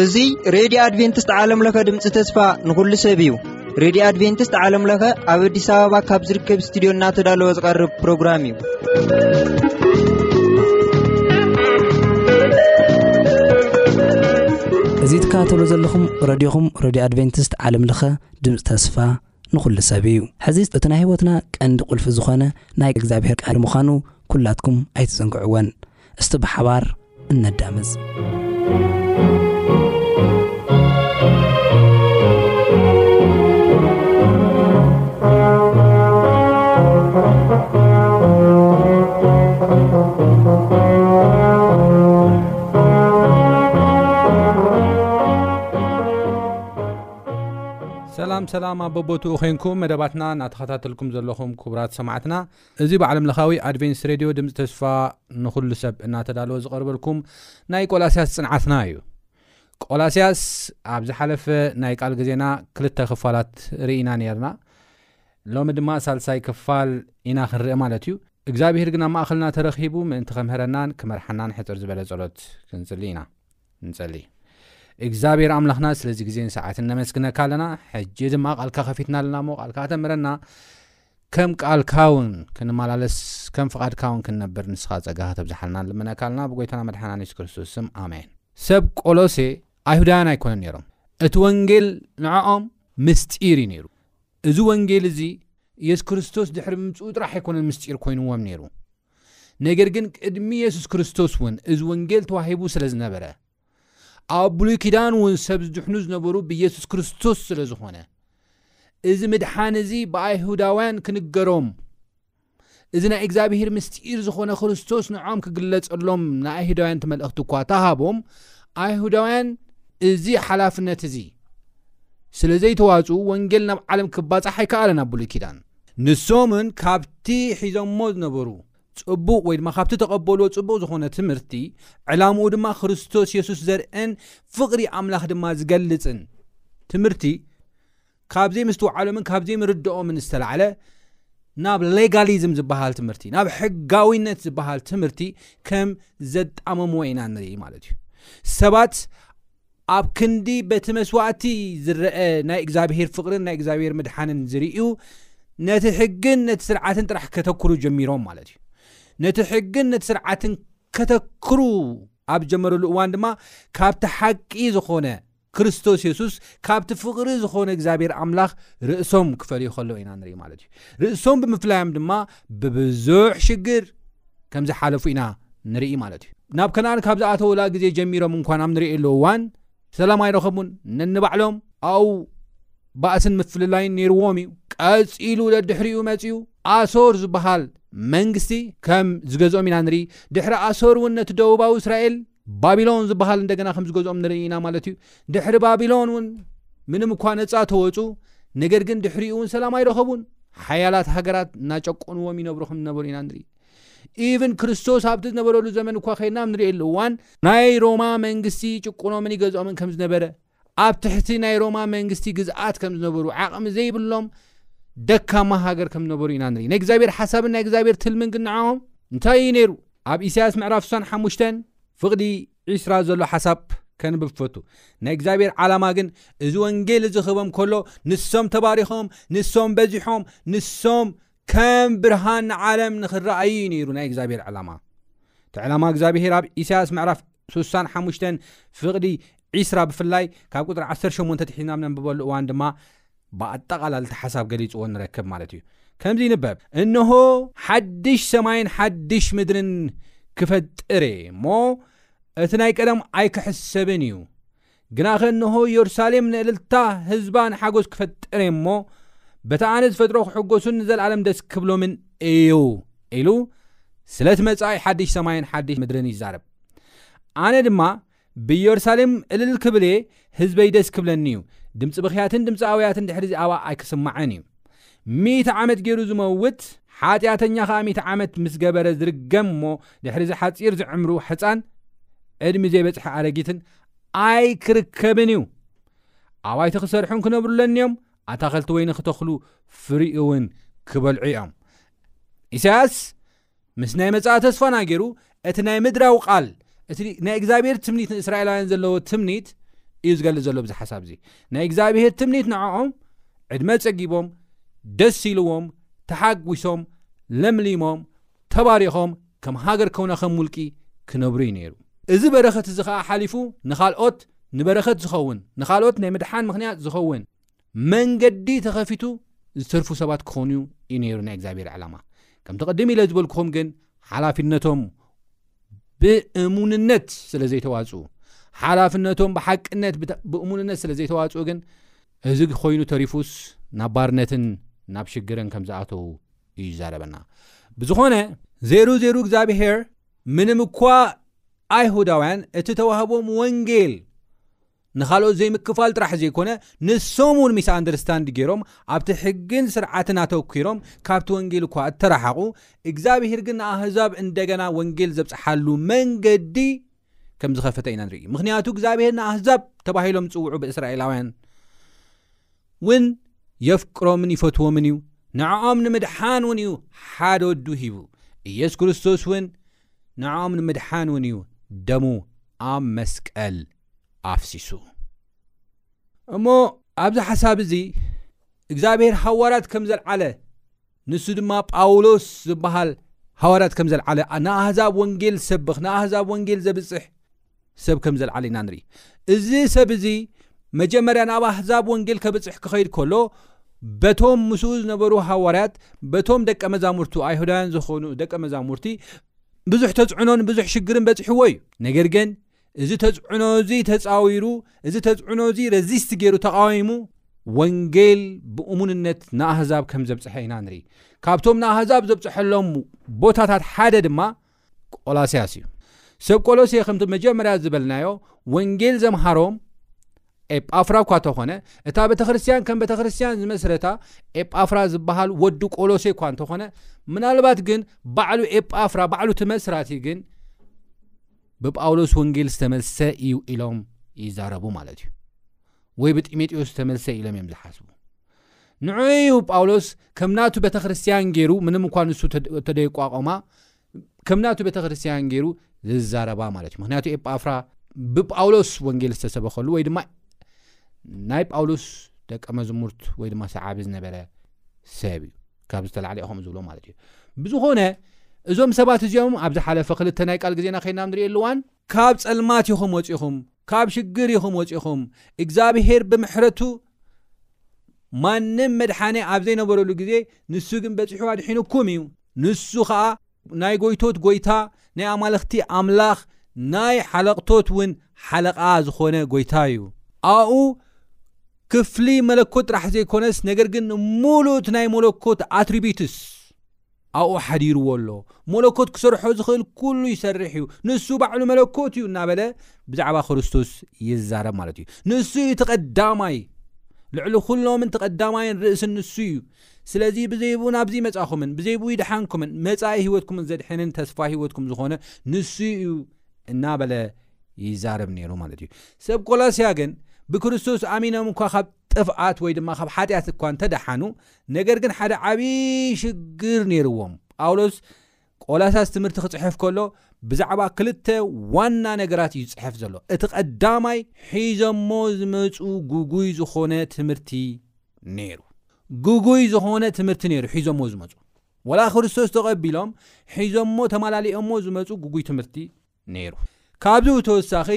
እዙይ ሬድዮ ኣድቨንትስት ዓለምለኸ ድምፂ ተስፋ ንኹሉ ሰብ እዩ ሬድዮ ኣድቨንትስት ዓለምለኸ ኣብ ኣዲስ ኣበባ ካብ ዝርከብ እስትድዮ እናተዳለወ ዝቐርብ ፕሮግራም እዩ እዙ ትከባተሎ ዘለኹም ረድኹም ረድዮ ኣድቨንትስት ዓለምለኸ ድምጺ ተስፋ ንኹሉ ሰብ እዩ። ሕዚ እቲ ናይ ህይወትና ቀንዲ ቁልፊ ዝኾነ ናይ እግዚኣብሔር ቃል ምዃኑ ኩላትኩም ኣይትዘንግዕዎን። እስቲ ብሓባር እነዳምፅ። ሰላም ሰላም ኣብ በቦትኡ ኮንኩም መደባትና እናተኸታተልኩም ዘለኹም ክቡራት ሰማዕትና እዚ ብዓለም ለኻዊ ኣድቨንስ ሬድዮ ድምፂ ተስፋ ንኹሉ ሰብ እናተዳለወ ዝቐርበልኩም ናይ ቆላስያስ ፅንዓትና እዩ ቆላስያስ ኣብ ዝሓለፈ ናይ ቃል ግዜና ክልተ ክፋላት ርኢና ነርና ሎሚ ድማ ሳልሳይ ክፋል ኢና ክንርኢ ማለት እዩ እግዚኣብሄር ግን ኣብ ማእኸልና ተረኺቡ ምእንቲ ከምህረናን ክመርሓናን ሕፅር ዝበለ ፀሎት ክንፅሊ ኢና ንጸሊ እግዚኣብሔር ኣምላኽና ስለዚ ግዜን ሰዓትን ነመስግነካ ኣለና ሕጂ ድማ ቃልካ ከፊትና ኣለና እሞ ቃልካ ተምረና ከም ቃልካ እውን ክንመላለስ ከም ፍቓድካ እውን ክንነብር ንስኻ ጸጋኻ ተብዝሓልና ልምነካ ኣለና ብጎይታና መድሓናን የሱስ ክርስቶስ ስም ኣሜን ሰብ ቆሎሴ ኣይሁዳውያን ኣይኮነን ነይሮም እቲ ወንጌል ንዕኦም ምስጢር እዩ ነይሩ እዚ ወንጌል እዚ ኢየሱስ ክርስቶስ ድሕሪ ምምፅኡ ጥራሕ ኣይኮነን ምስጢር ኮይንዎም ነይሩ ነገር ግን ቅድሚ የሱስ ክርስቶስ እውን እዚ ወንጌል ተዋሂቡ ስለ ዝነበረ ኣብ ብሉይ ኪዳን እውን ሰብ ዝድሕኑ ዝነበሩ ብየሱስ ክርስቶስ ስለ ዝኾነ እዚ ምድሓን እዚ ብኣይሁዳውያን ክንገሮም እዚ ናይ እግዚኣብሄር ምስጢር ዝኾነ ክርስቶስ ንዖም ክግለጸሎም ንኣይሁዳውያን ትመልእኽቲ እኳ ተሃቦም ኣይሁዳውያን እዚ ሓላፍነት እዚ ስለ ዘይተዋፅኡ ወንጌል ናብ ዓለም ክባፃሕ ኣይከኣለን ኣብ ብሉይ ኪዳን ንሶምን ካብቲ ሒዞሞ ዝነበሩ ጽቡቕ ወይ ድማ ካብቲ ተቐበልዎ ጽቡቕ ዝኾነ ትምህርቲ ዕላምኡ ድማ ክርስቶስ የሱስ ዘርእን ፍቕሪ ኣምላኽ ድማ ዝገልጽን ትምህርቲ ካብ ዘይምስትውዓሎምን ካብ ዘይምርድኦምን ዝተላዕለ ናብ ሌጋሊዝም ዝበሃል ትምህርቲ ናብ ሕጋዊነት ዝበሃል ትምህርቲ ከም ዘጣመምዎ ኢና ንርኢ ማለት እዩ ሰባት ኣብ ክንዲ በቲ መስዋእቲ ዝረኣ ናይ እግዚኣብሄር ፍቕርን ናይ እግዚኣብሄር ምድሓንን ዝርእዩ ነቲ ሕግን ነቲ ስርዓትን ጥራሕ ከተክሩ ጀሚሮም ማለት እዩ ነቲ ሕግን ነቲ ስርዓትን ከተክሩ ኣብ ጀመረሉ እዋን ድማ ካብቲ ሓቂ ዝኾነ ክርስቶስ የሱስ ካብቲ ፍቕሪ ዝኾነ እግዚኣብሔር ኣምላኽ ርእሶም ክፈልዩ ከለዉ ኢና ንርኢ ማለት እዩ ርእሶም ብምፍላዮም ድማ ብብዙሕ ሽግር ከም ዝሓለፉ ኢና ንርኢ ማለት እዩ። ናብ ከነኣን ካብ ዝኣተውላ ግዜ ጀሚሮም እንኳን ኣብ ንርእየሉ እዋን ሰላም ኣይረኸቡን። ነንባዕሎም ኣብኡ ባእስን ምፍልላይን ነይርዎም እዩ። ቀጺሉ ደድሕሪኡ መጺኡ ኣሶር ዝበሃል መንግስቲ ከም ዝገዝኦም ኢና ንርኢ። ድሕሪ ኣሶር እውን ነቲ ደቡባዊ እስራኤል ባቢሎን ዝበሃል እንደገና ከም ዝገዝኦም ንርኢ ኢና ማለት እዩ ድሕሪ ባቢሎን እውን ምንም እኳ ነፃ ተወፁ ነገር ግን ድሕሪኡ እውን ሰላም ኣይረኸቡን ሓያላት ሃገራት እናጨቆንዎም ይነብሩ ከም ዝነበሩ ኢና ንርኢ ኢብን ክርስቶስ ኣብቲ ዝነበረሉ ዘመን እኳ ከይድና ንሪእሉ እዋን ናይ ሮማ መንግስቲ ጭቁኖምን ይገዝኦምን ከም ዝነበረ ኣብ ትሕቲ ናይ ሮማ መንግስቲ ግዝኣት ከም ዝነበሩ ዓቕሚ ዘይብሎም ደካማ ሃገር ከም ዝነበሩ ኢና ንርኢ ናይ እግዚኣብሔር ሓሳብን ናይ እግዚኣብሔር ትልምን ግን ንዓኦም እንታይ እዩ ነይሩ ኣብ ኢሳያስ ምዕራፍ 65 ፍቕዲ ዒስራ ዘሎ ሓሳብ ከንብብ ፈቱ ናይ እግዚኣብሔር ዓላማ ግን እዚ ወንጌል እዚ ክህቦም ከሎ ንሶም ተባሪኾም ንሶም በዚሖም ንሶም ከም ብርሃን ንዓለም ንኽረኣዩ እዩ ነይሩ ናይ እግዚኣብሔር ዕላማ እቲ ዕላማ እግዚኣብሔር ኣብ ኢሳያስ ምዕራፍ 65 ፍቕዲ ዒስራ ብፍላይ ካብ ቁጥሪ 18 ትሒዝና ኣብ ነንብበሉ እዋን ድማ ብኣጠቓላልቲ ሓሳብ ገሊፅዎ ንረክብ ማለት እዩ ከምዚ ይንበብ እንሆ ሓድሽ ሰማይን ሓድሽ ምድርን ክፈጥር እየ እሞ እቲ ናይ ቀደም ኣይክሕሰብን እዩ ግናኸ እንሆ፣ የሩሳሌም ንእልልታ ህዝባ ንሓጐስ ክፈጥር እየ እሞ፣ በቲ ኣነ ዝፈጥሮ ክሕጐሱን ንዘለኣለም ደስ ክብሎምን እዩ ኢሉ ስለቲ መጻኢ ሓድሽ ሰማይን ሓድሽ ምድርን ይዛረብ። ኣነ ድማ ብየሩሳሌም እልል ክብል እየ፣ ህዝበይ ደስ ክብለኒ እዩ፣ ድምጺ ብኽያትን ድምጺ ኣውያትን ድሕሪዚ ኣብኣ ኣይክስማዕን እዩ። ሚእቲ ዓመት ገይሩ ዝመውት ሓጢኣተኛ ኸኣ ሚእቲ ዓመት ምስ ገበረ ዝርገም እሞ፣ ድሕሪዚ ሓጺር ዝዕምሩ ሕጻን፣ ዕድሚ ዘይበጽሐ ኣረጊትን፣ ኣይክርከብን እዩ ኣባይቲ ክሰርሑን ክነብሩ ኣለኒ እዮም ኣታኸልቲ ወይኒ ክተኽሉ ፍሪ እውን ክበልዑ እዮም ኢሳያስ ምስ ናይ መፃኢ ተስፋና ገይሩ እቲ ናይ ምድራዊ ቃል እቲ ናይ እግዚኣብሄር ትምኒት ንእስራኤላውያን ዘለዎ ትምኒት እዩ ዝገልፅ ዘሎ ብዚ ሓሳብ እዚ ናይ እግዚኣብሄር ትምኒት ንዕኦም ዕድመ ፀጊቦም ደስ ኢልዎም ተሓጒሶም ለምሊሞም ተባሪኾም ከም ሃገር ኮነ ከም ውልቂ ክነብሩ እዩ ነይሩ። እዚ በረኸት እዚ ከኣ ሓሊፉ ንኻልኦት ንበረኸት ዝኸውን ንኻልኦት ናይ ምድሓን ምኽንያት ዝኸውን መንገዲ ተኸፊቱ ዝተርፉ ሰባት ክኾኑ እዩ ነይሩ ናይ እግዚኣብሔር ዕላማ። ከምቲ ቅድም ኢለ ዝበልኩኹም ግን ሓላፊነቶም ብእሙንነት ስለ ዘይተዋፅኡ ሓላፍነቶም ብሓቅነት ብእሙንነት ስለ ዘይተዋፅኡ ግን እዚ ኮይኑ ተሪፉስ ናብ ባርነትን ናብ ሽግርን ከም ዝኣተዉ እዩ ዝዛረበና ብዝኾነ ዜሩ ዜሩ እግዚኣብሔር ምንም እኳ ኣይሁዳውያን እቲ ተዋህቦም ወንጌል ንኻልኦት ዘይምክፋል ጥራሕ ዘይኮነ ንሶም እውን ሚስ ኣንደርስታንድ ገይሮም ኣብቲ ሕግን ስርዓትን ኣተኪሮም ካብቲ ወንጌል እኳ እተረሓቑ እግዚኣብሄር ግን ንኣህዛብ እንደገና ወንጌል ዘብፅሓሉ መንገዲ ከም ዝኸፈተ ኢና ንርኢ ምክንያቱ እግዚኣብሄር ንኣህዛብ ተባሂሎም ዝፅውዑ ብእስራኤላውያን ውን የፍቅሮምን ይፈትዎምን እዩ ንዕኦም ንምድሓን እውን እዩ ሓደ ወዱ ሂቡ ኢየሱስ ክርስቶስ እውን ንዕኦም ንምድሓን እውን እዩ ደሙ ኣብ መስቀል ኣፍሲሱ እሞ ኣብዚ ሓሳብ እዚ እግዚኣብሔር ሃዋርያት ከም ዘልዓለ ንሱ ድማ ጳውሎስ ዝበሃል ሃዋርያት ከም ዘልዓለ ንኣህዛብ ወንጌል ዝሰብኽ ንኣህዛብ ወንጌል ዘብጽሕ ሰብ ከም ዘልዓለ ኢና ንርኢ እዚ ሰብ እዚ መጀመርያ ናብ ኣህዛብ ወንጌል ከብጽሕ ክኸይድ ከሎ በቶም ምስኡ ዝነበሩ ሃዋርያት በቶም ደቀ መዛሙርቱ ኣይሁዳውያን ዝኾኑ ደቀ መዛሙርቲ ብዙሕ ተፅዕኖን ብዙሕ ሽግርን በፂሕዎ እዩ ነገር ግን እዚ ተጽዕኖ እዚ ተጻዊሩ፣ እዚ ተጽዕኖ እዚ ረዚስት ገይሩ ተቓዊሙ፣ ወንጌል ብእሙንነት ንኣህዛብ ከም ዘብጽሐ ኢና ንርኢ። ካብቶም ንኣህዛብ ዘብጽሐሎም ቦታታት ሓደ ድማ ቆላስያስ እዩ። ሰብ ቆሎሴ ከምቲ መጀመርያ ዝበልናዮ ወንጌል ዘምሃሮም ኤጳፍራ እኳ ተኾነ እታ ቤተ ክርስቲያን ከም ቤተ ክርስቲያን ዝመስረታ ኤጳፍራ ዝበሃል ወዲ ቆሎሴ እኳ እንተኾነ ምናልባት ግን ባዕሉ ኤጳፍራ ባዕሉ እቲ መስራቲ ግን ብጳውሎስ ወንጌል ዝተመልሰ እዩ ኢሎም ይዛረቡ ማለት እዩ ወይ ብጢሞቴዎስ ዝተመልሰ ኢሎም እዮም ዝሓስቡ ንዕዩ ጳውሎስ ከም ናቱ ቤተ ክርስትያን ገይሩ ምንም እኳ ንሱ ተደይቋቆማ ከም ናቱ ቤተ ክርስትያን ገይሩ ዝዛረባ ማለት እዩ ምክንያቱ ኤጳፍራ ብጳውሎስ ወንጌል ዝተሰበከሉ ወይ ድማ ናይ ጳውሎስ ደቀ መዝሙርት ወይ ድማ ሰዓቢ ዝነበረ ሰብ እዩ ካብ ዝተላዕለ ከምኡ ዝብሎ ማለት እዩ ብዝኾነ እዞም ሰባት እዚኦም ኣብ ዝሓለፈ ክልተ ናይ ቃል ግዜና ከይና ንሪእየሉ እዋን ካብ ጸልማት ኢኹም ወፂኹም ካብ ሽግር ኢኹም ወፂኹም እግዚኣብሄር ብምሕረቱ ማንም መድሓኒ ኣብ ዘይነበረሉ ግዜ ንሱ ግን በፂሑ ኣድሒኑኩም እዩ ንሱ ከዓ ናይ ጐይቶት ጐይታ፣ ናይ ኣማልኽቲ ኣምላኽ፣ ናይ ሓለቕቶት እውን ሓለቓ ዝኾነ ጐይታ እዩ። ኣብኡ ክፍሊ መለኮት ጥራሕ ዘይኮነስ ነገር ግን ሙሉእ እቲ ናይ መለኮት ኣትሪቢትስ ኣብኡ ሓዲርዎ ኣሎ። መለኮት ክሰርሖ ዝኽእል ኩሉ ይሰርሕ እዩ። ንሱ ባዕሉ መለኮት እዩ እናበለ ብዛዕባ ክርስቶስ ይዛረብ ማለት እዩ። ንሱ እዩ እቲ ቀዳማይ፣ ልዕሊ ኩሎምን እቲ ቀዳማይን ርእስን ንሱ እዩ። ስለዚ ብዘይብኡ ናብዚ መጻኹምን ብዘይብኡ ይድሓንኩምን መጻኢ ህይወትኩምን ዘድሕንን ተስፋ ህይወትኩም ዝኾነ ንሱ እዩ እናበለ ይዛረብ ነይሩ ማለት እዩ። ሰብ ቆላስያ ግን ብክርስቶስ ኣሚኖም እኳ ካብ ጥፍኣት ወይ ድማ ካብ ሓጢኣት እኳ እንተደሓኑ ነገር ግን ሓደ ዓብዪ ሽግር ነይርዎም። ጳውሎስ ቆላሳስ ትምህርቲ ክጽሕፍ ከሎ ብዛዕባ ክልተ ዋና ነገራት እዩ ዝጽሕፍ ዘሎ። እቲ ቀዳማይ ሒዞሞ ዝመጹ ጉጉይ ዝኾነ ትምህርቲ ነይሩ። ጉጉይ ዝኾነ ትምህርቲ ነይሩ ሒዞሞ ዝመጹ ወላ ክርስቶስ ተቐቢሎም ሒዞሞ ተማላሊኦሞ ዝመጹ ጉጉይ ትምህርቲ ነይሩ። ካብዚ ብተወሳኺ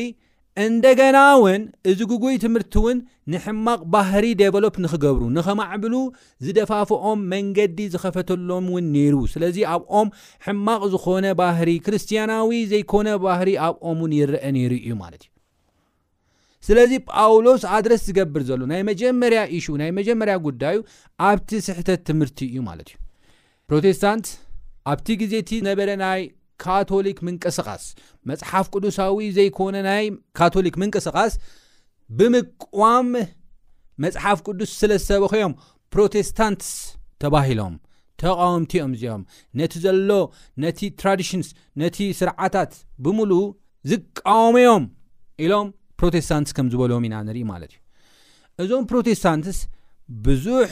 እንደገና ውን እዚ ግጉይ ትምህርቲ ውን ንሕማቕ ባህሪ ዴቨሎፕ ንኽገብሩ፣ ንኸማዕብሉ ዝደፋፍኦም መንገዲ ዝኸፈተሎም ውን ነይሩ። ስለዚ ኣብኦም ሕማቕ ዝኾነ ባህሪ፣ ክርስትያናዊ ዘይኮነ ባህሪ ኣብኦም ውን ይረኣ ነይሩ እዩ ማለት እዩ። ስለዚ ጳውሎስ ኣድረስ ዝገብር ዘሎ ናይ መጀመርያ ኢሹ ናይ መጀመርያ ጉዳዩ ኣብቲ ስሕተት ትምህርቲ እዩ ማለት እዩ ፕሮቴስታንት ኣብቲ ግዜ እቲ ነበረ ናይ ካቶሊክ ምንቅስቃስ መፅሓፍ ቅዱሳዊ ዘይኮነ ናይ ካቶሊክ ምንቅስቃስ ብምቋም መፅሓፍ ቅዱስ ስለ ዝሰበኸዮም ፕሮቴስታንትስ ተባሂሎም ተቓወምቲ እዮም እዚኦም ነቲ ዘሎ ነቲ ትራዲሽንስ ነቲ ስርዓታት ብምሉ ዝቃወሙ እዮም ኢሎም ፕሮቴስታንትስ ከም ዝበሎም ኢና ንርኢ ማለት እዩ እዞም ፕሮቴስታንትስ ብዙሕ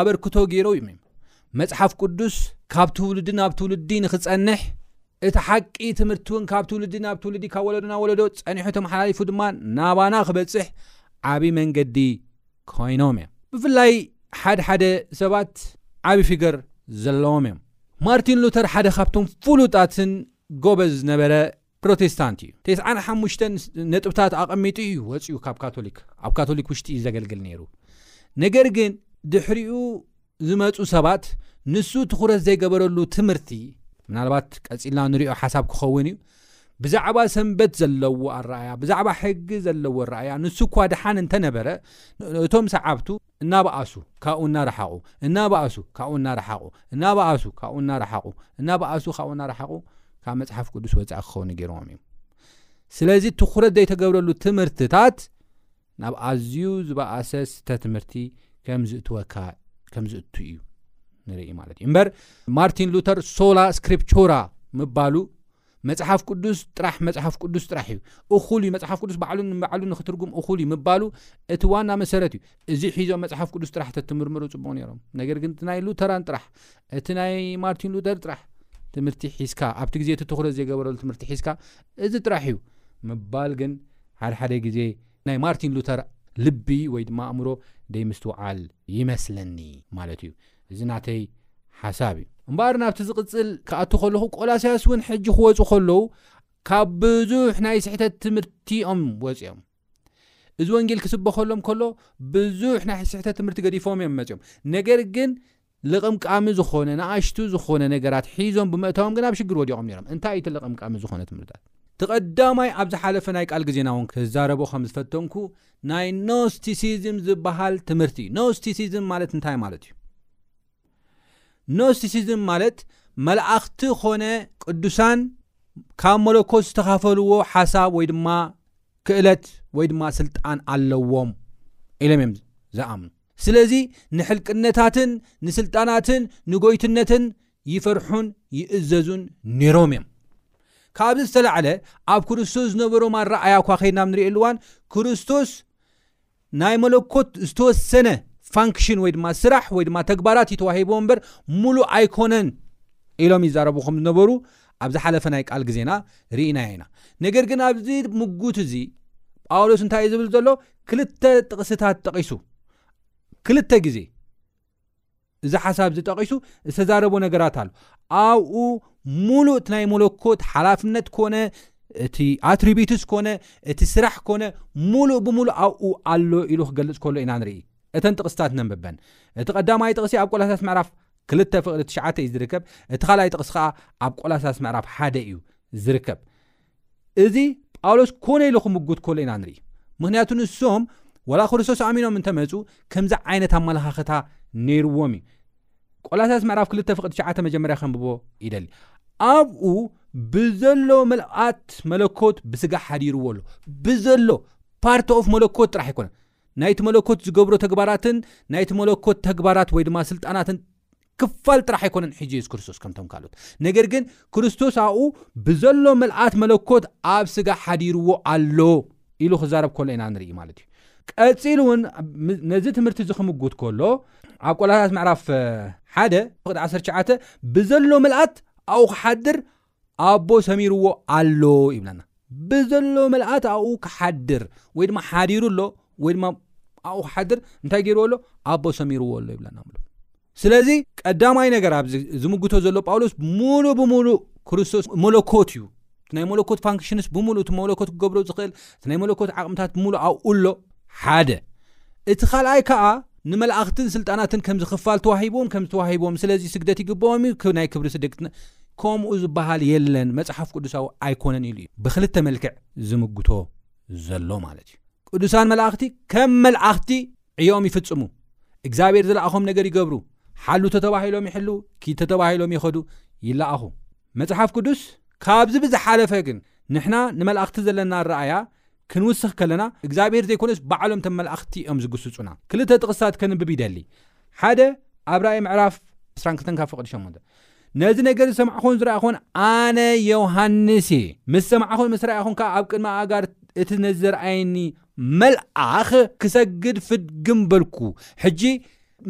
ኣበርክቶ ገይሮ እዩ መፅሓፍ ቅዱስ ካብ ትውልዲ ናብ ትውልዲ ንክፀንሕ እቲ ሓቂ ትምህርቲ እውን ካብ ትውልዲ ናብ ትውልዲ ካብ ወለዶ ናብ ወለዶ ፀኒሑ ተመሓላሊፉ ድማ ናባና ክበፅሕ ዓብይ መንገዲ ኮይኖም እዮም። ብፍላይ ሓድ ሓደ ሰባት ዓቢ ፊገር ዘለዎም እዮም። ማርቲን ሉተር ሓደ ካብቶም ፍሉጣትን ጎበዝ ዝነበረ ፕሮቴስታንት እዩ። ቴስዓን ሓሙሽተን ነጥብታት ኣቐሚጡ እዩ ወጺኡ ካብ ካቶሊክ። ኣብ ካቶሊክ ውሽጢ እዩ ዘገልግል ነይሩ። ነገር ግን ድሕሪኡ ዝመጹ ሰባት ንሱ ትኹረት ዘይገበረሉ ትምህርቲ፣ ምናልባት ቀጺልና ንሪኦ ሓሳብ ክኸውን እዩ፣ ብዛዕባ ሰንበት ዘለዎ ኣረኣእያ፣ ብዛዕባ ሕጊ ዘለዎ ኣረኣእያ፣ ንሱ እኳ ደሓን እንተ ነበረ፣ እቶም ሰዓብቱ እናበኣሱ ካብኡ እናረሓቑ፣ እናበኣሱ ካብኡ እናረሓቑ፣ እናበኣሱ ካብኡ እናረሓቑ፣ እናበኣሱ ካብኡ እናረሓቑ ካብ መጽሓፍ ቅዱስ ወጻኢ ክኸውኑ ገይርዎም እዮም። ስለዚ ትኹረት ዘይተገብረሉ ትምህርትታት ናብ ኣዝዩ ዝበኣሰ ስተ ትምህርቲ ከም ዝእትወካ ከም ዝእቱ እዩ ንርኢ ማለት እዩ እምበር ማርቲን ሉተር ሶላ ስክሪፕቹራ ምባሉ መጽሓፍ ቅዱስ ጥራሕ መጽሓፍ ቅዱስ ጥራሕ እዩ እኹል እዩ መጽሓፍ ቅዱስ ባዕሉ ንባዕሉ ንክትርጉም እኹል እዩ ምባሉ እቲ ዋና መሰረት እዩ እዚ ሒዞም መጽሓፍ ቅዱስ ጥራሕ ተትምርምሩ ጽቡቅ ነይሮም ነገር ግን እቲ ናይ ሉተራን ጥራሕ እቲ ናይ ማርቲን ሉተር ጥራሕ ትምህርቲ ሒዝካ ኣብቲ ግዜ እቲ ትኩረት ዘይገበረሉ ትምህርቲ ሒዝካ እዚ ጥራሕ እዩ ምባል ግን ሓድሓደ ግዜ ናይ ማርቲን ሉተር ልቢ ወይ ድማ ኣእምሮ ደይምስትውዓል ይመስለኒ ማለቱ እዩ። እዚ ናተይ ሓሳብ እዩ። እምበኣር ናብቲ ዝቕጽል ክኣቱ ከለኹ ቆላስያስ እውን ሕጂ ክወጹ ከለዉ ካብ ብዙሕ ናይ ስሕተት ትምህርቲ እዮም ወጺኦም። እዚ ወንጌል ክስበኸሎም ከሎ ብዙሕ ናይ ስሕተት ትምህርቲ ገዲፎም እዮም መጺኦም። ነገር ግን ልቕምቃሚ ዝኾነ ንኣሽቱ ዝኾነ ነገራት ሒዞም ብምእታዎም ግን ኣብ ሽግር ወዲቖም ነይሮም። እንታይ እዩ እቲ ልቕምቃሚ ዝኾነ ትምህርታት? እቲ ቀዳማይ ኣብ ዝሓለፈ ናይ ቃል ግዜና እውን ክዛረቦ ከም ዝፈተንኩ ናይ ኖስቲሲዝም ዝበሃል ትምህርቲ እዩ። ኖስቲሲዝም ማለት እንታይ ማለት እዩ? ኖስቲሲዝም ማለት መላእኽቲ ኮነ ቅዱሳን ካብ መለኮት ዝተኻፈልዎ ሓሳብ ወይ ድማ ክእለት ወይ ድማ ስልጣን ኣለዎም ኢሎም እዮም ዝኣምኑ። ስለዚ ንሕልቅነታትን ንስልጣናትን ንጎይትነትን ይፈርሑን ይእዘዙን ነይሮም እዮም። ካብዚ ዝተላዕለ ኣብ ክርስቶስ ዝነበሮም ኣረኣያ እኳ ከይድና ኣብ ንሪኤሉ እዋን ክርስቶስ ናይ መለኮት ዝተወሰነ ፋንክሽን ወይ ድማ ስራሕ ወይ ድማ ተግባራት እዩ ተዋሂቦ እምበር ሙሉእ ኣይኮነን ኢሎም ይዛረቡ ከም ዝነበሩ ኣብ ዝሓለፈ ናይ ቃል ግዜና ርኢናዮ ኢና። ነገር ግን ኣብዚ ምጉት እዚ ጳውሎስ እንታይ እዩ ዝብል ዘሎ? ክልተ ጥቕስታት ጠቒሱ ክልተ ግዜ እዚ ሓሳብ እዚ ጠቒሱ ዝተዛረቦ ነገራት ኣሎ። ኣብኡ ሙሉእ ናይ መለኮት ሓላፍነት ኮነ እቲ ኣትሪቢትስ ኮነ እቲ ስራሕ ኮነ ሙሉእ ብምሉእ ኣብኡ ኣሎ ኢሉ ክገልጽ ከሎ ኢና ንርኢ እተን ጥቕስታት ነንብበን እቲ ቀዳማይ ጥቕሲ ኣብ ቆላሳስ ምዕራፍ ክልተ ፍቕዲ ትሽዓተ እዩ ዝርከብ እቲ ካልኣይ ጥቕሲ ከዓ ኣብ ቆላሳስ ምዕራፍ ሓደ እዩ ዝርከብ እዚ ጳውሎስ ኮነ ኢሉ ክምጉት ከሎ ኢና ንርኢ ምክንያቱ ንሶም ወላ ክርስቶስ ኣሚኖም እንተመፁ ከምዚ ዓይነት ኣመለኻኽታ ነይርዎም እዩ ቆላሳስ ምዕራፍ ክልተ ፍቅዲ ትሽዓተ መጀመርያ ከንብቦ ይደሊ ኣብኡ ብዘሎ መልኣት መለኮት ብስጋ ሓዲርዎ ኣሎ ብዘሎ ፓርቲ ኦፍ መለኮት ጥራሕ ኣይኮነን ናይቲ መለኮት ዝገብሮ ተግባራትን ናይቲ መለኮት ተግባራት ወይ ድማ ስልጣናትን ክፋል ጥራሕ ኣይኮነን ሒዙ የሱስ ክርስቶስ ከምቶም ካልኦት ነገር ግን ክርስቶስ ኣብኡ ብዘሎ ምልኣት መለኮት ኣብ ስጋ ሓዲርዎ ኣሎ ኢሉ ክዛረብ ከሎ ኢና ንርኢ ማለት እዩ ቀፂሉ እውን ነዚ ትምህርቲ እዚ ክምጉት ከሎ ኣብ ቆላታት ምዕራፍ ሓደ ፍቅዲ 19 ብዘሎ ምልኣት ኣብኡ ክሓድር ኣቦ ሰሚርዎ ኣሎ ይብለና ብዘሎ መልኣት ኣብኡ ክሓድር ወይ ድማ ሓዲሩ ኣሎ ወይ ድማ ኣብኡ ክሓድር እንታይ ገይርዎ ኣሎ ኣቦ ሰሚርዎ ኣሎ ይብለና ምሉ ስለዚ ቀዳማይ ነገር ኣብዚ ዝምግቶ ዘሎ ጳውሎስ ሙሉእ ብምሉእ ክርስቶስ መለኮት እዩ ናይ መለኮት ፋንክሽንስ ብምሉእ እቲ መለኮት ክገብሮ ዝኽእል እቲ ናይ መለኮት ዓቕምታት ብምሉእ ኣብኡ ኣሎ ሓደ እቲ ካልኣይ ከኣ ንመላእኽትን ስልጣናትን ከምዚ ክፋል ተዋሂብዎም ከምዚ ተዋሂብዎም ስለዚ ስግደት ይግብኦም እዩ ናይ ክብሪ ስደግት ከምኡ ዝበሃል የለን መጽሓፍ ቅዱሳዊ ኣይኮነን ኢሉ እዩ ብክልተ መልክዕ ዝምግቶ ዘሎ ማለት እዩ ቅዱሳን መላእኽቲ ከም መልኣኽቲ ዕዮም ይፍጽሙ እግዚኣብሔር ዝለኣኾም ነገር ይገብሩ ሓሉ ተተባሂሎም ይሕልው ኪድ ተተባሂሎም ይኸዱ ይለኣኹ መጽሓፍ ቅዱስ ካብዚ ብዝሓለፈ ግን ንሕና ንመላእኽቲ ዘለና ረኣያ ክንውስኽ ከለና እግዚኣብሄር ዘይኮነስ ባዕሎም እቶም መላእኽቲ እዮም ዝግስጹና። ክልተ ጥቕስታት ከንብብ ይደሊ። ሓደ ኣብ ራእይ ምዕራፍ ዕስራን ክልተን ካብ ፍቕዲ ሸሞንተ ነዚ ነገር ዝሰማዕኹን ዝረኣኹን ኣነ ዮሃንስ እየ። ምስ ሰማዕኹን ምስ ረኣኹን ከኣ ኣብ ቅድሚ ኣእጋር እቲ ነዚ ዘርኣየኒ መልኣኽ ክሰግድ ፍድግም በልኩ። ሕጂ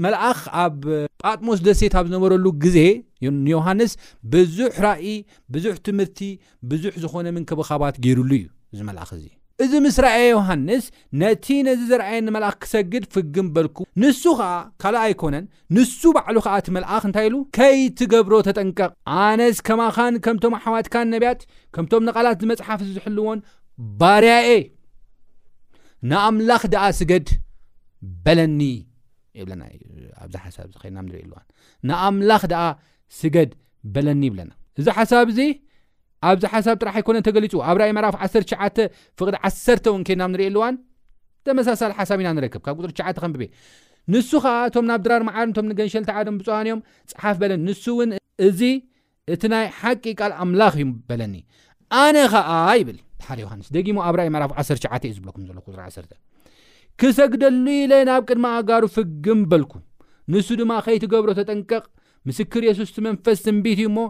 መልኣኽ ኣብ ጳጥሞስ ደሴት ኣብ ዝነበረሉ ግዜ ንዮሃንስ ብዙሕ ራእይ፣ ብዙሕ ትምህርቲ፣ ብዙሕ ዝኾነ ምንክብኻባት ገይሩሉ እዩ እዚ መልኣኽ እዚ። እዚ ምስ ረኣየ ዮሃንስ ነቲ ነዚ ዘርኣየኒ መልኣኽ ክሰግድ ፍግም በልኩ፣ ንሱ ኸኣ ካልእ ኣይኮነን ንሱ ባዕሉ ኸኣ እቲ መልኣኽ እንታይ ኢሉ ከይትገብሮ ተጠንቀቕ ኣነስ ከማኻን ከምቶም ኣሕዋትካን ነብያት ከምቶም ንቓላት እዚ መጽሓፍ እዚ ዝሕልዎን ባርያ እየ ንኣምላኽ ደኣ ስገድ በለኒ ይብለና ኣብዚ ሓሳብ እዚ ከይና ንርኢ ኣለዋን ንኣምላኽ ደኣ ስገድ በለኒ ይብለና። እዚ ሓሳብ እዚ ኣብዚ ሓሳብ ጥራሕ ኣይኮነን ተገሊጹ ኣብ ራእይ ምዕራፍ 19 ፍቕዲ 10 እውን ኬድና ኣብ ንርእየሉ እዋን ተመሳሳሊ ሓሳብ ኢና ንረክብ ካብ ቁፅሪ 9 ከንብቤ ንሱ ከዓ እቶም ናብ ድራር መዓርን እቶም ንገንሸል ተዓዶም ብፁዓን እዮም ፀሓፍ በለን ንሱ እውን እዚ እቲ ናይ ሓቂ ቃል ኣምላኽ እዩ በለኒ ኣነ ከዓ ይብል ሓደ ዮሃንስ ደጊሞ ኣብ ራእይ ምዕራፍ 19 እዩ ዝብለኩም ዘለኩ ቁፅሪ 10 ክሰግደሉ ኢለ ናብ ቅድሚ ኣጋሩ ፍግም በልኩ ንሱ ድማ ከይትገብሮ ተጠንቀቕ ምስክር የሱስ እቲ መንፈስ ትንቢት እዩ እሞ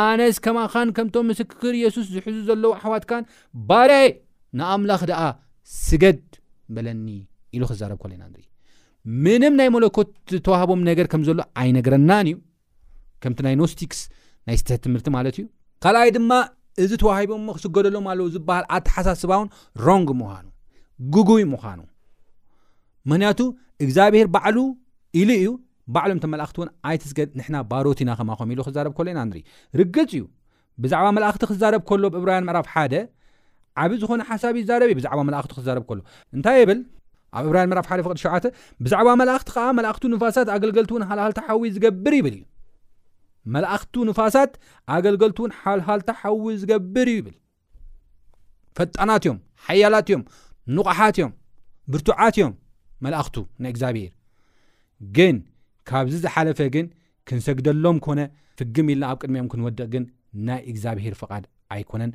ኣነስ ከማኻን ከምቶም ምስክር የሱስ ዝሕዙ ዘለዉ ኣሕዋትካን ባርያ እየ ንኣምላኽ ደኣ ስገድ በለኒ ኢሉ ክዛረብ ኮለ ኢና ንርኢ ምንም ናይ መለኮት ዝተዋህቦም ነገር ከም ዘሎ ኣይነግረናን እዩ ከምቲ ናይ ኖስቲክስ ናይ ስተት ትምህርቲ ማለት እዩ ካልኣይ ድማ እዚ ተዋሂቦሞ ክስገደሎም ኣለዉ ዝበሃል ኣተሓሳስባ እውን ሮንግ ምዃኑ ግጉይ ምዃኑ ምክንያቱ እግዚኣብሄር ባዕሉ ኢሉ እዩ ባዕሎም እቶም መላእኽቲ እውን ኣይትስገድ ንሕና ባሮት ኢና ከማኹም ኢሉ ክዛረብ ከሎ ኢና ንርኢ። ርግጽ እዩ ብዛዕባ መላእኽቲ ክዛረብ ከሎ ኣብ ዕብራውያን ምዕራፍ ሓደ ዓቢ ዝኾነ ሓሳብ ይዛረብ እዩ ብዛዕባ መላእኽቲ ክዛረብ ከሎ እንታይ ይብል ኣብ ዕብራውያን ምዕራፍ ሓደ ፍቅዲ ሸውዓተ ብዛዕባ መላእኽቲ ከዓ መላእኽቱ ንፋሳት ኣገልገልቲ እውን ሃልሃልታ ሓዊ ዝገብር ይብል እዩ መላእኽቱ ንፋሳት ኣገልገልቲ እውን ሓልሃልታ ሓዊ ዝገብር እዩ ይብል ፈጣናት እዮም ሓያላት እዮም ንቑሓት እዮም ብርቱዓት እዮም መላእኽቱ ናይ እግዚኣብሄር ግን ካብዚ ዝሓለፈ ግን ክንሰግደሎም ኮነ ፍግም ኢልና ኣብ ቅድሚኦም ክንወድቕ ግን ናይ እግዚኣብሄር ፍቓድ ኣይኮነን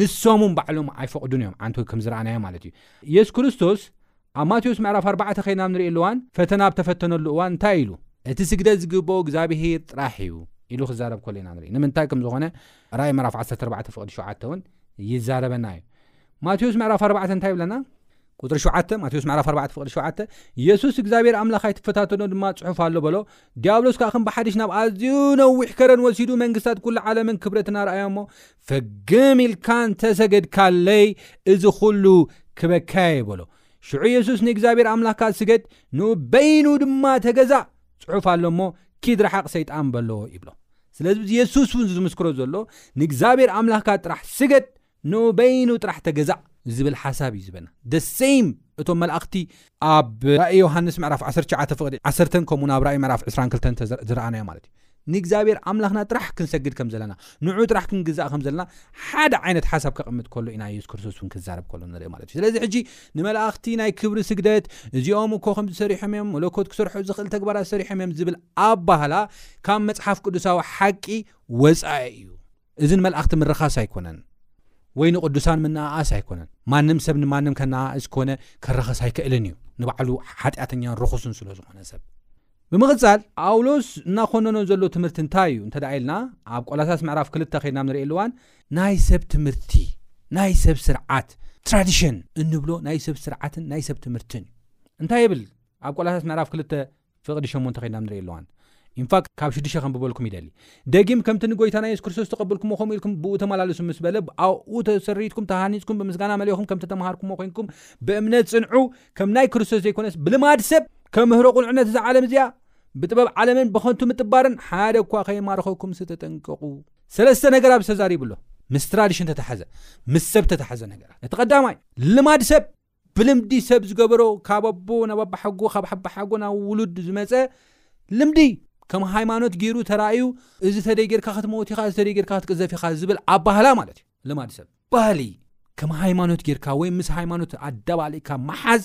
ንሶም ን ባዕሎም ኣይፈቕዱን እዮም ዓንት ከም ዝረኣናዮ ማለት እዩ የሱስ ክርስቶስ ኣብ ማቴዎስ ምዕራፍ ኣርባዕተ ከይና ኣብ ንርእየሉ እዋን ፈተና ኣብ ተፈተነሉ እዋን እንታይ ኢሉ? እቲ ስግደት ዝግብኦ እግዝኣብሄር ጥራሕ እዩ ኢሉ ክዛረብ ከሎ ኢና ንርኢ። ንምንታይ ከም ዝኾነ ራእይ ምዕራፍ ዓሰርተ ኣርባዕተ ፍቕዲ ሸውዓተ እውን ይዛረበና እዩ። ማቴዎስ ምዕራፍ ኣርባዕተ እንታይ ይብለና? ቁፅሪ ሸውዓተ ማቴዎስ ምዕራፍ ኣርባዕተ ፍቕዲ ሸውዓተ የሱስ እግዚኣብሄር ኣምላኽ ኣይትፈታተኖ ድማ ጽሑፍ ኣሎ በሎ። ዲያብሎስ ከዓ ከም ብሓድሽ ናብ ኣዝዩ ነዊሕ ከረን ወሲዱ መንግስታት ኩሉ ዓለምን ክብረትን ኣርኣዮ እሞ ፍግም ኢልካ እንተ ሰገድካለይ፣ እዚ ዅሉ ክበካየ በሎ። ሽዑ የሱስ ንእግዚኣብሄር ኣምላኽካ ስገድ፣ ንእኡ በይኑ ድማ ተገዛእ፣ ጽሑፍ ኣሎ እሞ፣ ኪድ ርሓቕ ሰይጣን በሎ ይብሎ። ስለዚ እዚ የሱስ እውን ዝምስክሮ ዘሎ ንእግዚኣብሄር ኣምላኽካ ጥራሕ ስገድ፣ ንእኡ በይኑ ጥራሕ ተገዛእ ዝብል ሓሳብ እዩ ዝበና። the same እቶም መላእኽቲ ኣብ ራእይ ዮሃንስ ምዕራፍ ዓሰርተ ትሽዓተ ፍቕዲ ዓሰርተ ከምኡውን ኣብ ራእይ ምዕራፍ ዕስራን ክልተን ዝረኣናዮ ማለት እዩ። ንእግዚኣብሔር ኣምላኽና ጥራሕ ክንሰግድ ከም ዘለና፣ ንዕዑ ጥራሕ ክንግዛእ ከም ዘለና ሓደ ዓይነት ሓሳብ ከቐምጥ ከሎ ኢና ኢየሱስ ክርስቶስ እውን ክዛረብ ከሎ ንርኢ ማለት እዩ። ስለዚ ሕጂ ንመላእኽቲ ናይ ክብሪ ስግደት እዚኦም እኮ ከምዚ ሰሪሖም እዮም፣ መለኮት ክሰርሖ ዝኽእል ተግባራት ሰሪሖም እዮም ዝብል ኣባህላ ካብ መጽሓፍ ቅዱሳዊ ሓቂ ወጻኢ እዩ። እዚ ንመላእኽቲ ምርኻስ ኣይኮነን። ወይ ንቕዱሳን ምንኣኣስ ኣይኮነን። ማንም ሰብ ንማንም ከነኣእስ ኮነ ከረኸስ ኣይክእልን እዩ፣ ንባዕሉ ሓጢኣተኛን ርኹስን ስለ ዝኾነ ሰብ። ብምቕጻል ጳውሎስ እናኾነኖ ዘሎ ትምህርቲ እንታይ እዩ እንተ ኢልና ኣብ ቆላሳስ ምዕራፍ ክልተ ከድና ኣብ ንርእየሉ እዋን ናይ ሰብ ትምህርቲ ናይ ሰብ ስርዓት ትራዲሽን እንብሎ ናይ ሰብ ስርዓትን ናይ ሰብ ትምህርትን እዩ እንታይ ይብል ኣብ ቆላሳስ ምዕራፍ ክልተ ፍቕዲ ሸሞንተ ከድና ኣብ ንርእየሉ እዋን ኢንፋክት ካብ ሽዱሽተ ከንብበልኩም ይደሊ ደጊም ከምቲ ንጎይታና የሱስ ክርስቶስ ተቐበልኩሞ ከምኡ ኢልኩም ብኡ ተመላለሱ ምስ በለ ኣብኡ ተሰሪትኩም ተሃኒጽኩም ብምስጋና መሊኹም ከምቲ ተምሃርኩሞ ኮንኩም ብእምነት ጽንዑ ከም ናይ ክርስቶስ ዘይኮነስ ብልማድ ሰብ ከም ምህሮ ቁልዕነት እዛ ዓለም እዚኣ ብጥበብ ዓለምን ብኸንቱ ምጥባርን ሓደ እኳ ከይማርኸኩም ስተጠንቀቑ ሰለስተ ነገር ኣብ ዝተዛሪቡ ኣሎ ምስ ትራዲሽን ተተሓዘ ምስ ሰብ ተተሓዘ ነገራት እቲ ቀዳማይ ልማድ ሰብ ብልምዲ ሰብ ዝገበሮ ካብ ኣቦ ናብ ኣባሓጎ ካብ ሓባሓጎ ናብ ውሉድ ዝመፀ ልምዲ ከም ሃይማኖት ገይሩ ተራእዩ እዚ ተደይ ጌርካ ክትመውት ኢኻ እዚ ተደይ ጌርካ ክትቅዘፍ ኢኻ ዝብል ኣባህላ ማለት እዩ ልማድ ሰብ ባህሊ ከም ሃይማኖት ጌርካ ወይ ምስ ሃይማኖት ኣዳባሊእካ መሓዝ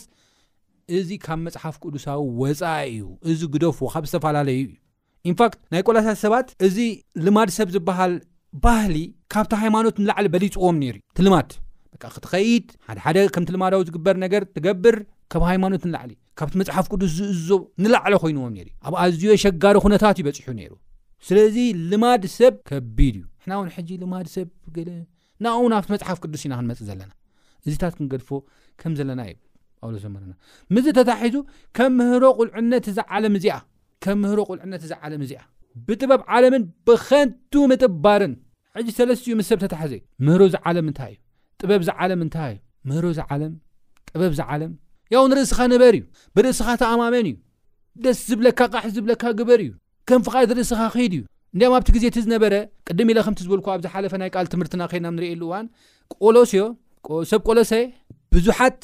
እዚ ካብ መፅሓፍ ቅዱሳዊ ወፃኢ እዩ እዚ ግደፉ ካብ ዝተፈላለዩ እዩ ኢንፋክት ናይ ቆላሳት ሰባት እዚ ልማድ ሰብ ዝበሃል ባህሊ ካብቲ ሃይማኖት ንላዕሊ በሊፅዎም ነይሩ ትልማድ በቃ ክትኸይድ ሓደሓደ ከምቲ ልማዳዊ ዝግበር ነገር ትገብር ካብ ሃይማኖት ንላዕሊ ካብቲ መጽሓፍ ቅዱስ ዝእዝዞ ንላዕለ ኮይንዎም ነይሩ እዩ ኣብ ኣዝዮ ኣሸጋሪ ኩነታት ይበፂሑ ነይሩ ስለዚ ልማድ ሰብ ከቢድ እዩ ንሕና እውን ሕጂ ልማድ ሰብ ገለ ናብኡ ናብቲ መፅሓፍ ቅዱስ ኢና ክንመፅእ ዘለና እዚታት ክንገድፎ ከም ዘለና እዩ ጳውሎስ ዘመረና ምዚ ተታሒዙ ከም ምህሮ ቁልዕነት እዛ ዓለም እዚኣ ከም ምህሮ ቁልዕነት እዛ ዓለም እዚኣ ብጥበብ ዓለምን ብኸንቱ ምጥባርን ሕጂ ሰለስቲኡ ምስ ሰብ ተታሕዘ እዩ። ምህሮ እዚ ዓለም እንታይ እዩ? ጥበብ እዚ ዓለም እንታይ እዩ? ምህሮ እዚ ዓለም፣ ጥበብ እዚ ዓለም፣ ያው ንርእስኻ ንበር እዩ። ብርእስኻ ተኣማመን እዩ። ደስ ዝብለካ ቃሕ ዝብለካ ግበር እዩ። ከም ፍቓድ ርእስኻ ኺድ እዩ። እንዲያም ኣብቲ ግዜ እቲ ዝነበረ፣ ቅድም ኢለ ከምቲ ዝበልኩዎ ኣብ ዝሓለፈ ናይ ቃል ትምህርትና ኬድና ኣብ ንርእየሉ እዋን፣ ቆሎስዮ ሰብ ቆሎሰ ብዙሓት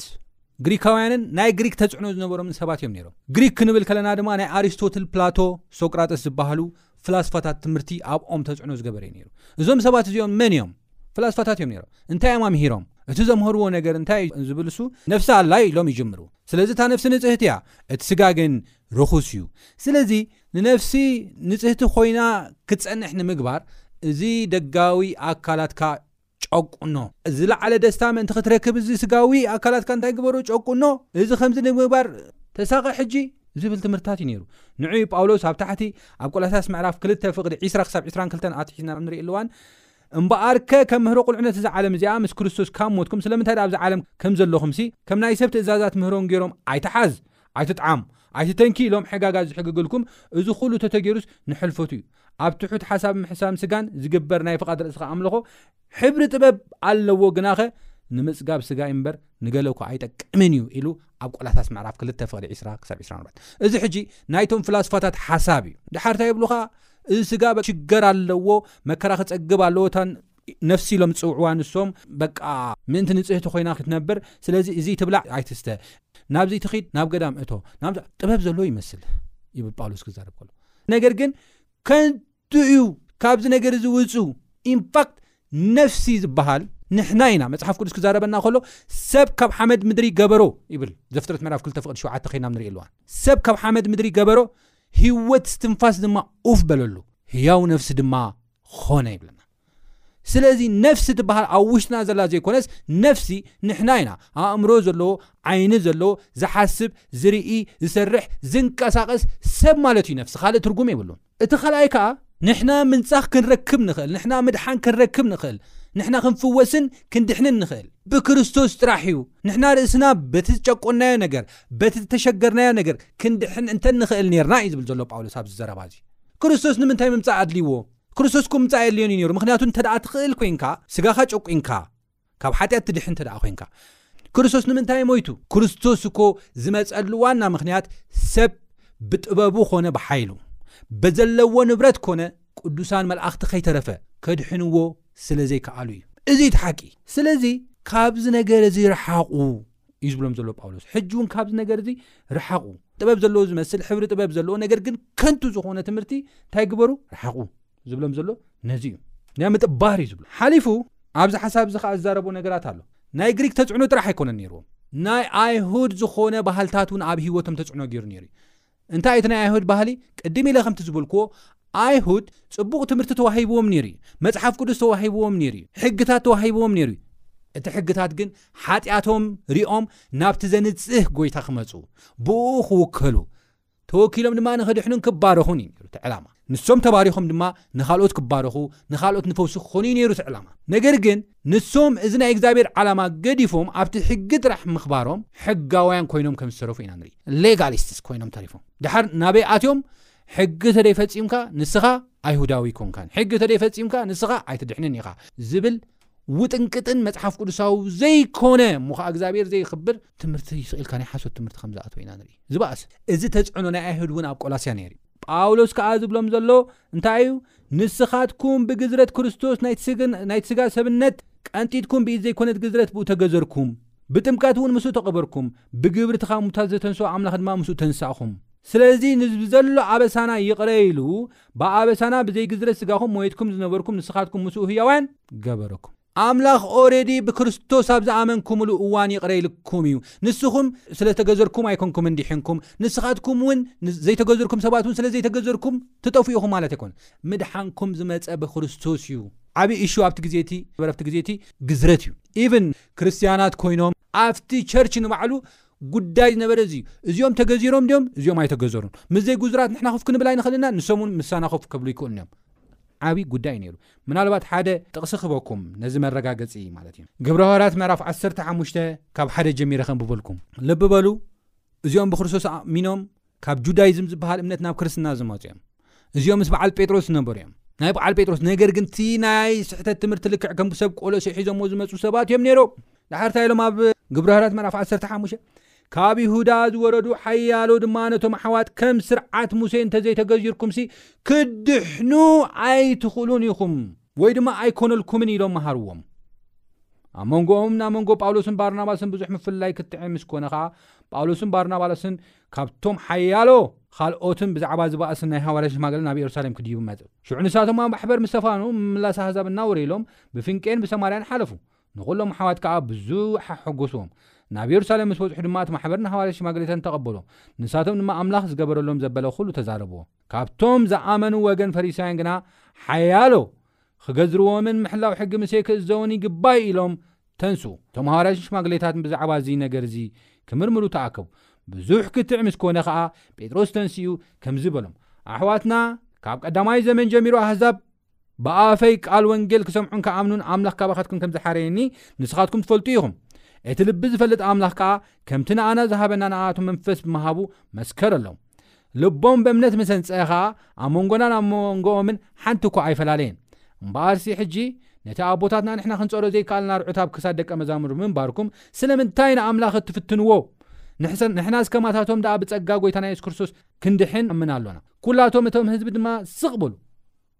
ግሪካውያንን ናይ ግሪክ ተጽዕኖ ዝነበሮምን ሰባት እዮም ነይሮም ግሪክ ክንብል ከለና ድማ ናይ ኣሪስቶትል ፕላቶ ሶቅራጠስ ዝበሃሉ ፍላስፋታት ትምህርቲ ኣብኦም ተጽዕኖ ዝገበረ እዩ ነይሩ እዞም ሰባት እዚኦም መን እዮም ፍላስፋታት እዮም ነይሮም እንታይ እዮም ኣምሂሮም እቲ ዘምህርዎ ነገር እንታይ እዩ ዝብልሱ ነፍሲ ኣላ ኢሎም ይጅምሩ ስለዚ እታ ነፍሲ ንጽህቲ እያ እቲ ስጋ ግን ርኹስ እዩ ስለዚ ንነፍሲ ንጽህቲ ኮይና ክትጸንሕ ንምግባር እዚ ደጋዊ ኣካላትካ ጨቁኖ፣ ዝለዓለ ደስታ ምእንቲ ክትረክብ እዚ ስጋዊ ኣካላትካ እንታይ ግበሮ? ጨቁኖ፣ እዚ ከምዚ ንምግባር ተሳቐ ሕጂ። ዝብል ትምህርትታት እዩ ነይሩ። ንዑ እዩ ጳውሎስ ኣብ ታሕቲ ኣብ ቆላስያስ ምዕራፍ ክልተ ፍቕዲ ዒስራ ክሳብ ዒስራን ክልተን ኣትሒዝና ኣብ ንርእየሉ እዋን እምበኣርከ ከም ምህሮ ቁልዕነት እዛ ዓለም እዚኣ ምስ ክርስቶስ ካብ ሞትኩም ስለምንታይ ደኣ ኣብዛ ዓለም ከም ዘሎኹምሲ ከም ናይ ሰብ ትእዛዛት ምህሮን ገይሮም ኣይትሓዝ ኣይትጥዓም ኣይትተንኪ ኢሎም ሕጋጋት ዝሕግግልኩም እዚ ኩሉ ተተገይሩስ ንሕልፈቱ እዩ ኣብ ትሑት ሓሳብ ምሕሳም ስጋን ዝግበር ናይ ፍቓድ ርእስኻ ኣምልኾ ሕብሪ ጥበብ ኣለዎ ግናኸ ንምጽጋብ ስጋ እምበር ንገለ እኳ ኣይጠቅምን እዩ ኢሉ ኣብ ቆላሳስ ምዕራፍ ክልተ ፍቕዲ ዒስራ ክሳብ ዒስራን ኣርባዕተን እዚ ሕጂ ናይቶም ፍላስፋታት ሓሳብ እዩ ድሓር እንታይ ይብሉኻ እዚ ስጋ ሽገር ኣለዎ መከራ ክጸግብ ኣለዎ እታ ነፍሲ ኢሎም ዝጽውዕዋ ንሶም በቃ ምእንቲ ንጽህቲ ኮይና ክትነብር ስለዚ እዚ ትብላዕ ኣይትስተ ናብዚ ትኺድ ናብ ገዳም እቶ ናብ ጥበብ ዘሎ ይመስል ይብል ጳውሎስ ክዛረብ ከሎ ነገር ግን ከንቱ እዩ ካብዚ ነገር እዚ ውጹ ኢንፋክት ነፍሲ ዝበሃል ንሕና ኢና መጽሓፍ ቅዱስ ክዛረበና ከሎ ሰብ ካብ ሓመድ ምድሪ ገበሮ ይብል ዘፍጥረት ምዕራፍ 2 ፍቅዲ 7 ከይና ንርኢ ኣለዋ ሰብ ካብ ሓመድ ምድሪ ገበሮ ህይወት ስትንፋስ ድማ ኡፍ በለሉ ህያው ነፍሲ ድማ ኾነ ይብለና ስለዚ ነፍሲ ትበሃል ኣብ ውሽጥና ዘላ ዘይኮነስ ነፍሲ ንሕና ኢና ኣእምሮ ዘለዎ ዓይኒ ዘለዎ ዝሓስብ ዝርኢ ዝሰርሕ ዝንቀሳቀስ ሰብ ማለት እዩ ነፍሲ ካልእ ትርጉም የብሉን እቲ ካልኣይ ከዓ ንሕና ምንጻኽ ክንረክብ ንኽእል ንሕና ምድሓን ክንረክብ ንኽእል ንሕና ክንፍወስን ክንድሕንን ንኽእል ብክርስቶስ ጥራሕ እዩ ንሕና ርእስና በቲ ዝጨቆናዮ ነገር በቲ ዝተሸገርናዮ ነገር ክንድሕን እንተ ንኽእል ነርና እዩ ዝብል ዘሎ ጳውሎስ ኣብዚ ዘረባ እዚ ክርስቶስ ንምንታይ ምምጻእ ኣድልይዎ? ክርስቶስ እኮ ምምጻእ ኣየድልዮን እዩ ነይሩ፣ ምኽንያቱ እንተ ደኣ ትኽእል ኰይንካ፣ ስጋኻ ጨቊንካ ካብ ሓጢኣት ትድሕን እንተ ደኣ ኰይንካ። ክርስቶስ ንምንታይ እዩ ሞይቱ? ክርስቶስ እኮ ዝመጸሉ ዋና ምኽንያት ሰብ ብጥበቡ ዀነ ብሓይሉ፣ በዘለዎ ንብረት ኰነ ቅዱሳን መላእኽቲ ከይተረፈ ከድሕንዎ ስለ ዘይከኣሉ እዩ። እዚ እዩ እቲ ሓቂ። ስለዚ ካብዚ ነገር እዚ ርሓቑ። እዩ ዝብሎም ዘሎ ጳውሎስ ሕጂ እውን ካብዚ ነገር እዚ ረሓቑ ጥበብ ዘለዎ ዝመስል ሕብሪ ጥበብ ዘለዎ ነገር ግን ከንቱ ዝኾነ ትምህርቲ እንታይ ግበሩ ረሓቑ ዝብሎም ዘሎ ነዚ እዩ ናይ ምጥባር እዩ ዝብሎ ሓሊፉ ኣብዚ ሓሳብ እዚ ከዓ ዝዛረቦ ነገራት ኣሎ ናይ ግሪክ ተፅዕኖ ጥራሕ ኣይኮነን ነይርዎም ናይ ኣይሁድ ዝኾነ ባህልታት እውን ኣብ ሂወቶም ተፅዕኖ ገይሩ ነይሩ እዩ እንታይ እዩ እቲ ናይ ኣይሁድ ባህሊ? ቅድም ኢለ ከምቲ ዝበልክዎ ኣይሁድ ጽቡቕ ትምህርቲ ተዋሂብዎም ነይሩ እዩ። መጽሓፍ ቅዱስ ተዋሂብዎም ነይሩ እዩ። ሕግታት ተዋሂብዎም ነይሩ እዩ። እቲ ሕግታት ግን ሓጢኣቶም ሪኦም ናብቲ ዘንጽህ ጎይታ ክመጹ፣ ብእኡ ክውከሉ፣ ተወኪሎም ድማ ንክድሕኑን ክባረኹን እዩ ነይሩ እቲ ዕላማ። ንሶም ተባሪኾም ድማ ንኻልኦት ክባረኹ፣ ንኻልኦት ንፈውሲ ክኾኑ እዩ ነይሩ እቲ ዕላማ። ነገር ግን ንሶም እዚ ናይ እግዚኣብሔር ዓላማ ገዲፎም ኣብቲ ሕጊ ጥራሕ ምኽባሮም ሕጋውያን ኮይኖም ከም ዝተረፉ ኢና ንርኢ። Legalists ኮይኖም ተሪፎም። ደሓር ናበይ ኣትዮም? ሕጊ ተደይፈጺምካ ንስኻ ኣይሁዳዊ ኣይኮንካን፣ ሕጊ ተደይፈጺምካ ንስኻ ኣይትድሕንን ኢኻ ዝብል ውጥንቅጥን መጽሓፍ ቅዱሳዊ ዘይኮነ እሞ ከዓ እግዚኣብሔር ዘይኽብር ትምህርቲ ስቕ ኢልካ ናይ ሓሶት ትምህርቲ ከም ዝኣትወ ኢና ንርኢ። ዝበኣሰ እዚ ተጽዕኖ ናይ ኣይሁድ እውን ኣብ ቆላስያ ነይሩ እዩ። ጳውሎስ ከኣ ዝብሎም ዘሎ እንታይ እዩ? ንስኻትኩም ብግዝረት ክርስቶስ ናይቲ ስጋ ሰብነት ቀንጢጥኩም ብኢድ ዘይኮነት ግዝረት ብኡ ተገዘርኩም። ብጥምቀት እውን ምስኡ ተቐበርኩም፣ ብግብሪ እቲ ካብ ሙታት ዘተንስኦ ኣምላኽ ድማ ምስኡ ተንሳእኹም። ስለዚ ንብዘሎ ኣበሳና ይቕረ ኢሉ ብኣበሳና ብዘይ ግዝረት ስጋኹም ሞይትኩም ዝነበርኩም ንስኻትኩም ምስኡ ህያዋን ገበረኩም። ኣምላኽ ኦሬዲ ብክርስቶስ ኣብ ዝኣመንኩምሉ እዋን ይቕረ ኢልኩም እዩ። ንስኹም ስለ ዝተገዘርኩም ኣይኮንኩምን ዲሒንኩም፣ ንስኻትኩም እውን ዘይተገዘርኩም ሰባት እውን ስለ ዘይተገዘርኩም ትጠፍኡ ኢኹም ማለት ኣይኮነን። ምድሓንኩም ዝመጸ ብክርስቶስ እዩ። ዓቢ እሹ ኣብቲ ግዜ እቲ ነበረ ኣብቲ ግዜ እቲ ግዝረት እዩ። ኢቭን ክርስትያናት ኮይኖም ኣብቲ ቸርች ንባዕሉ ጉዳይ ዝነበረ እዚ እዩ። እዚኦም ተገዚሮም ድዮም? እዚኦም ኣይተገዘሩን። ምስ ዘይግዙራት ንሕና ኮፍ ክንብል ኣይንኽእልን ኢና፣ ንሶም እውን ምሳና ኮፍ ከብሉ ኣይክእሉን እዮም። ዓቢ ጉዳይ እዩ ነይሩ። ምናልባት ሓደ ጥቕሲ ክህበኩም ነዚ መረጋገጺ ማለት እዩ ግብረ ሃዋርያት ምዕራፍ ዓሰርተ ሓሙሽተ ካብ ሓደ ጀሚረ ከንብበልኩም ልቢ በሉ እዚኦም ብክርስቶስ ኣእሚኖም ካብ ጁዳይዝም ዝበሃል እምነት ናብ ክርስትና ዝመፁ እዮም እዚኦም ምስ በዓል ጴጥሮስ ዝነበሩ እዮም ናይ በዓል ጴጥሮስ ነገር ግን እቲ ናይ ስሕተት ትምህርቲ ልክዕ ከም ሰብ ቆሎሴ ሒዞሞ ዝመፁ ሰባት እዮም ነይሮም ድሓርታ ኢሎም ኣብ ግብረ ሃዋርያት ምዕራፍ ዓሰርተ ሓሙሽተ ካብ ይሁዳ ዝወረዱ ሓያሎ ድማ ነቶም ኣሕዋት ከም ስርዓት ሙሴ እንተ ዘይተገዚርኩምሲ ክትድሕኑ ኣይትኽእሉን ኢኹም ወይ ድማ ኣይኮነልኩምን ኢሎም መሃርዎም። ኣብ መንጎኦም ናብ መንጎ ጳውሎስን ባርናባስን ብዙሕ ምፍልላይ ክትዕ ምስ ኮነ ኸኣ ጳውሎስን ባርናባስን ካብቶም ሓያሎ ካልኦትን ብዛዕባ ዝባእሲ ናይ ሃዋርያ ሽማግለ ናብ የሩሳሌም ክድይቡ መጽ ሽዑ ንሳቶም ኣብ ማሕበር ምስ ተፋኑ ምምላስ ኣህዛብ እናወረየሎም ብፍንቄን ብሰማርያን ሓለፉ ንዅሎም ኣሕዋት ከኣ ብዙሕ ኣሐጐስዎም። ናብ የሩሳሌም ምስ በጽሑ ድማ እቲ ማሕበር ንሃዋርያትን ሽማግሌታትን ተቐበሎም። ንሳቶም ድማ ኣምላኽ ዝገበረሎም ዘበለ ዅሉ ተዛረብዎ። ካብቶም ዝኣመኑ ወገን ፈሪሳውያን ግና ሓያሎ ኽገዝርዎምን ምሕላው ሕጊ ሙሴ ክእዘውን ይግባእ ኢሎም ተንስኡ። እቶም ሃዋርያትን ሽማግሌታትን ብዛዕባ እዚ ነገር እዚ ክምርምሩ ተኣከቡ። ብዙሕ ክትዕ ምስ ኰነ ኸኣ ጴጥሮስ ተንሲኡ ከምዚ በሎም፣ ኣሕዋትና፣ ካብ ቀዳማይ ዘመን ጀሚሩ ኣህዛብ ብኣፈይ ቃል ወንጌል ክሰምዑን ክኣምኑን ኣምላኽ ካባኻትኩም ከም ዝሓረየኒ ንስኻትኩም ትፈልጡ ኢኹም። እቲ ልቢ ዝፈልጥ ኣምላኽ ከኣ ከምቲ ንኣና ዝሃበና ንኣኣቶም መንፈስ ብምሃቡ መስከረሎም። ልቦም ብእምነት ምስ ኣንጸ ኸኣ ኣብ መንጎናን ኣብ መንጎኦምን ሓንቲ እኳ ኣይፈላለየን። እምበኣርሲ ሕጂ ነቲ ኣቦታትና ንሕና ክንጸሮ ዘይከኣልና ርዑት ኣብ ክሳድ ደቀ መዛሙር ምንባርኩም ስለምንታይ ንኣምላኽ እትፍትንዎ? ንሕናስ ከማታቶም ደኣ ብጸጋ ጐይታና የሱስ ክርስቶስ ክንድሕን ኣምና ኣሎና። ኩላቶም እቶም ህዝቢ ድማ ስቕ በሉ።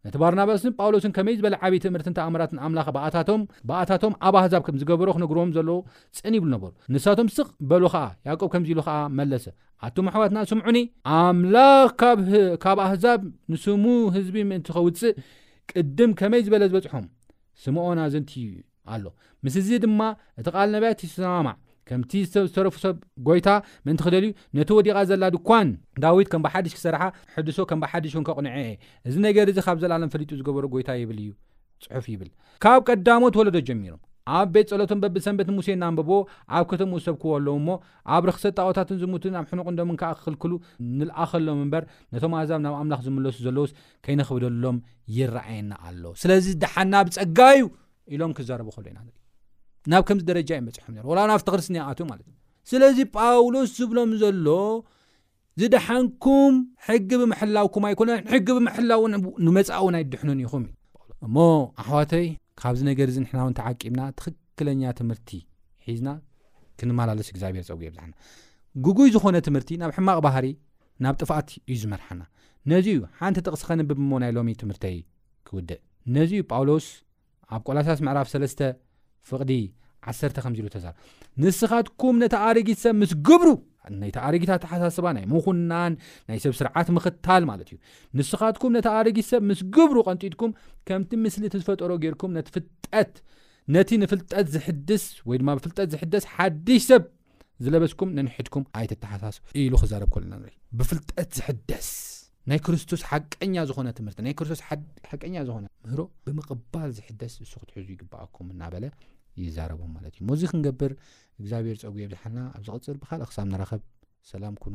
ነቲ ባርናባስን ጳውሎስን ከመይ ዝበለ ዓብዪ ትእምርትን ተኣምራትን ኣምላኽ ብኣታቶም ብኣታቶም ኣብ ኣህዛብ ከም ዝገበሮ ክነግርዎም ዘለዎ ጽን ይብሉ ነበሩ። ንሳቶም ስቕ በሉ ኸኣ። ያእቆብ ከምዚ ኢሉ ኸኣ መለሰ፣ ኣቱም ኣሕዋትና ስምዑኒ። ኣምላኽ ካብ ካብ ኣህዛብ ንስሙ ህዝቢ ምእንቲ ኸውጽእ ቅድም ከመይ ዝበለ ዝበጽሖም፣ ስምዖን ኣዘንቲ እዩ። ኣሎ። ምስዚ ድማ እቲ ቓል ነብያት ይሰማማዕ፣ ከምቲ ዝተረፉ ሰብ ጐይታ ምእንቲ ኺደልዩ፣ ነቲ ወዲቓ ዘላ ድኳን፣ ዳዊት ከም ብሓድሽ ኪሰርሓ፣ ሕድሶ ከም ብሓድሽ እውን ከቕንዖ እየ፣ እዚ ነገር እዚ ኻብ ዘለኣለም ፈሊጡ ዝገበሮ ጐይታ ይብል እዩ ጽሑፍ ይብል። ካብ ቀዳሞት ወለዶ ጀሚሮም፣ ኣብ ቤት ጸሎቶም በብሰንበት ንሙሴ እናንበብዎ፣ ኣብ ከተምኡ ዝሰብክዎ ኣለዉ እሞ፣ ኣብ ርኽሰት ጣኦታትን ዝሙትን ኣብ ሕኑቕ እንዶምን ከኣ ኪኽልክሉ ንልኣኸሎም እምበር፣ ነቶም ኣህዛብ ናብ ኣምላኽ ዚምለሱ ዘለዉስ፣ ከይነኽብደሎም ይረኣየና ኣሎ ስለዚ ደሓና ብፀጋ እዩ ኢሎም ክዛረቡ ከሎ ኢና ንርኢ ናብ ከምዚ ደረጃ እዩ መፅሖም ነሩ ወላ ናብቲ ክርስትና ይኣትው ማለት እዩ ስለዚ ጳውሎስ ዝብሎም ዘሎ ዝደሓንኩም ሕጊ ብምሕላውኩም ኣይኮነን ሕጊ ብምሕላው ንመፃእ እውን ኣይድሕኑን ኢኹም እሞ ኣሕዋተይ ካብዚ ነገር እዚ ንሕና እውን ተዓቂብና ትኽክለኛ ትምህርቲ ሒዝና ክንመላለስ እግዚኣብሔር ፀጉ የብዛሓና ግጉይ ዝኾነ ትምህርቲ ናብ ሕማቕ ባህሪ ናብ ጥፍኣት እዩ ዝመርሓና። ነዚ እዩ ሓንቲ ጥቕሲ ከንብብ እሞ ናይ ሎሚ ትምህርተይ ክውድእ። ነዚ እዩ ጳውሎስ ኣብ ቆላስያስ ምዕራፍ ሰለስተ ፍቕዲ ዓሰርተ ከምዚ ኢሉ ተዛር ንስኻትኩም ነቲ ኣረጊት ሰብ ምስ ግብሩ ነቲ ኣረጊት ኣተሓሳስባ ናይ ምኹናን ናይ ሰብ ስርዓት ምኽታል ማለት እዩ ንስኻትኩም ነቲ ኣረጊት ሰብ ምስ ግብሩ ቀንጢጥኩም ከምቲ ምስሊ እቲ ዝፈጠሮ ጌርኩም ነቲ ፍልጠት ነቲ ንፍልጠት ዝሕድስ ወይ ድማ ብፍልጠት ዝሕደስ ሓድሽ ሰብ ዝለበስኩም ነንሕድኩም ኣይተተሓሳስቡ ኢሉ ክዛረብ ከሎ ኢና ንርኢ። ብፍልጠት ዝሕደስ ናይ ክርስቶስ ሓቀኛ ዝኾነ ትምህርቲ ናይ ክርስቶስ ሓቀኛ ዝኾነ ምህሮ ብምቕባል ዝሕደስ እሱ ክትሕዙ ይግባኣኩም እናበለ ይዛረቦም ማለት እዩ። ሞዚ ክንገብር እግዚኣብሔር ፀጉ የብዝሓልና። ኣብ ዝቕፅል ብካልእ ክሳብ ንራኸብ ሰላም ኩኑ።